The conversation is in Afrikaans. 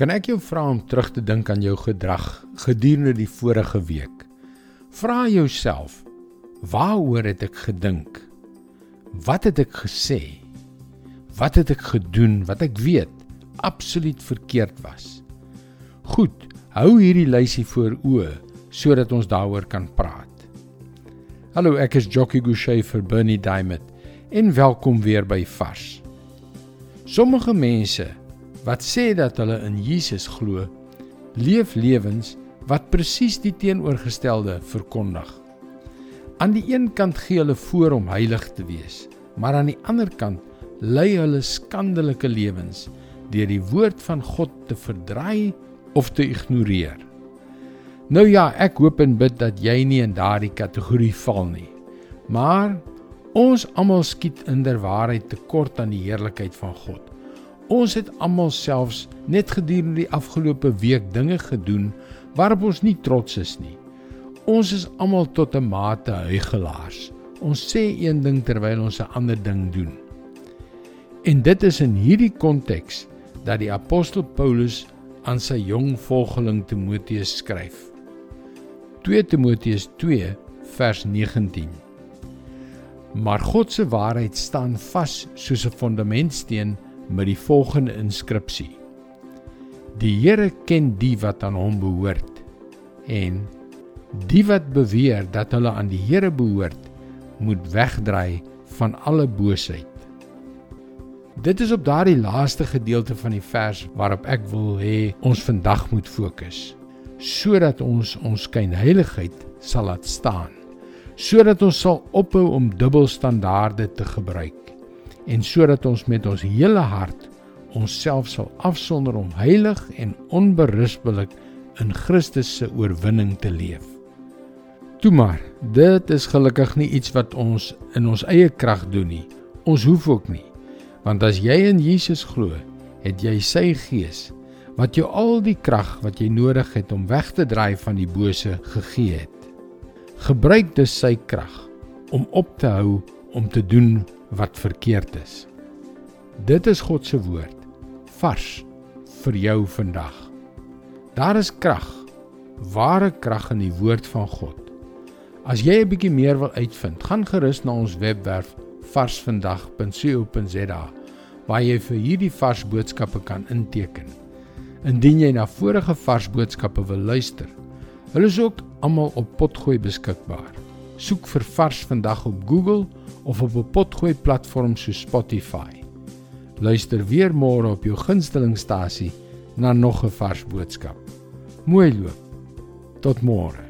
Kan ek jou vra om terug te dink aan jou gedrag gedurende die vorige week? Vra jouself: Waaroor het ek gedink? Wat het ek gesê? Wat het ek gedoen wat ek weet absoluut verkeerd was? Goed, hou hierdie lysie voor oë sodat ons daaroor kan praat. Hallo, ek is Jockey Gouchee vir Bernie Diamond en welkom weer by Vars. Sommige mense wat sê dat hulle in Jesus glo, leef lewens wat presies die teenoorgestelde verkondig. Aan die een kant gee hulle voor om heilig te wees, maar aan die ander kant lei hulle skandelike lewens deur die woord van God te verdraai of te ignoreer. Nou ja, ek hoop en bid dat jy nie in daardie kategorie val nie. Maar ons almal skiet inderwaarheid tekort aan die heerlikheid van God. Ons het almal selfs net gedurende die afgelope week dinge gedoen waarop ons nie trots is nie. Ons is almal tot 'n mate huigelaars. Ons sê een ding terwyl ons 'n ander ding doen. En dit is in hierdie konteks dat die apostel Paulus aan sy jong volgeling Timoteus skryf. 2 Timoteus 2 vers 19. Maar God se waarheid staan vas soos 'n fundamentsteen met die volgende inskripsie: Die Here ken die wat aan hom behoort en die wat beweer dat hulle aan die Here behoort, moet wegdraai van alle boosheid. Dit is op daardie laaste gedeelte van die vers waarop ek wil hê ons vandag moet fokus sodat ons ons skynheiligheid sal laat staan sodat ons sal ophou om dubbelstandaarde te gebruik en sodat ons met ons hele hart onsself sal afsonder om heilig en onberispelik in Christus se oorwinning te leef. Toe maar, dit is gelukkig nie iets wat ons in ons eie krag doen nie. Ons hoef ook nie. Want as jy in Jesus glo, het jy sy gees wat jou al die krag wat jy nodig het om weg te draai van die bose gegee het. Gebruik dus sy krag om op te hou om te doen wat verkeerd is. Dit is God se woord vars vir jou vandag. Daar is krag, ware krag in die woord van God. As jy 'n bietjie meer wil uitvind, gaan gerus na ons webwerf varsvandag.co.za waar jy vir hierdie vars boodskappe kan inteken. Indien jy na vorige vars boodskappe wil luister, hulle is ook almal op Potgooi beskikbaar. Soek vir Vars vandag op Google of op 'n Potgooi platform so Spotify. Luister weer môre op jou gunstelingstasie na nog 'n vars boodskap. Mooi loop. Tot môre.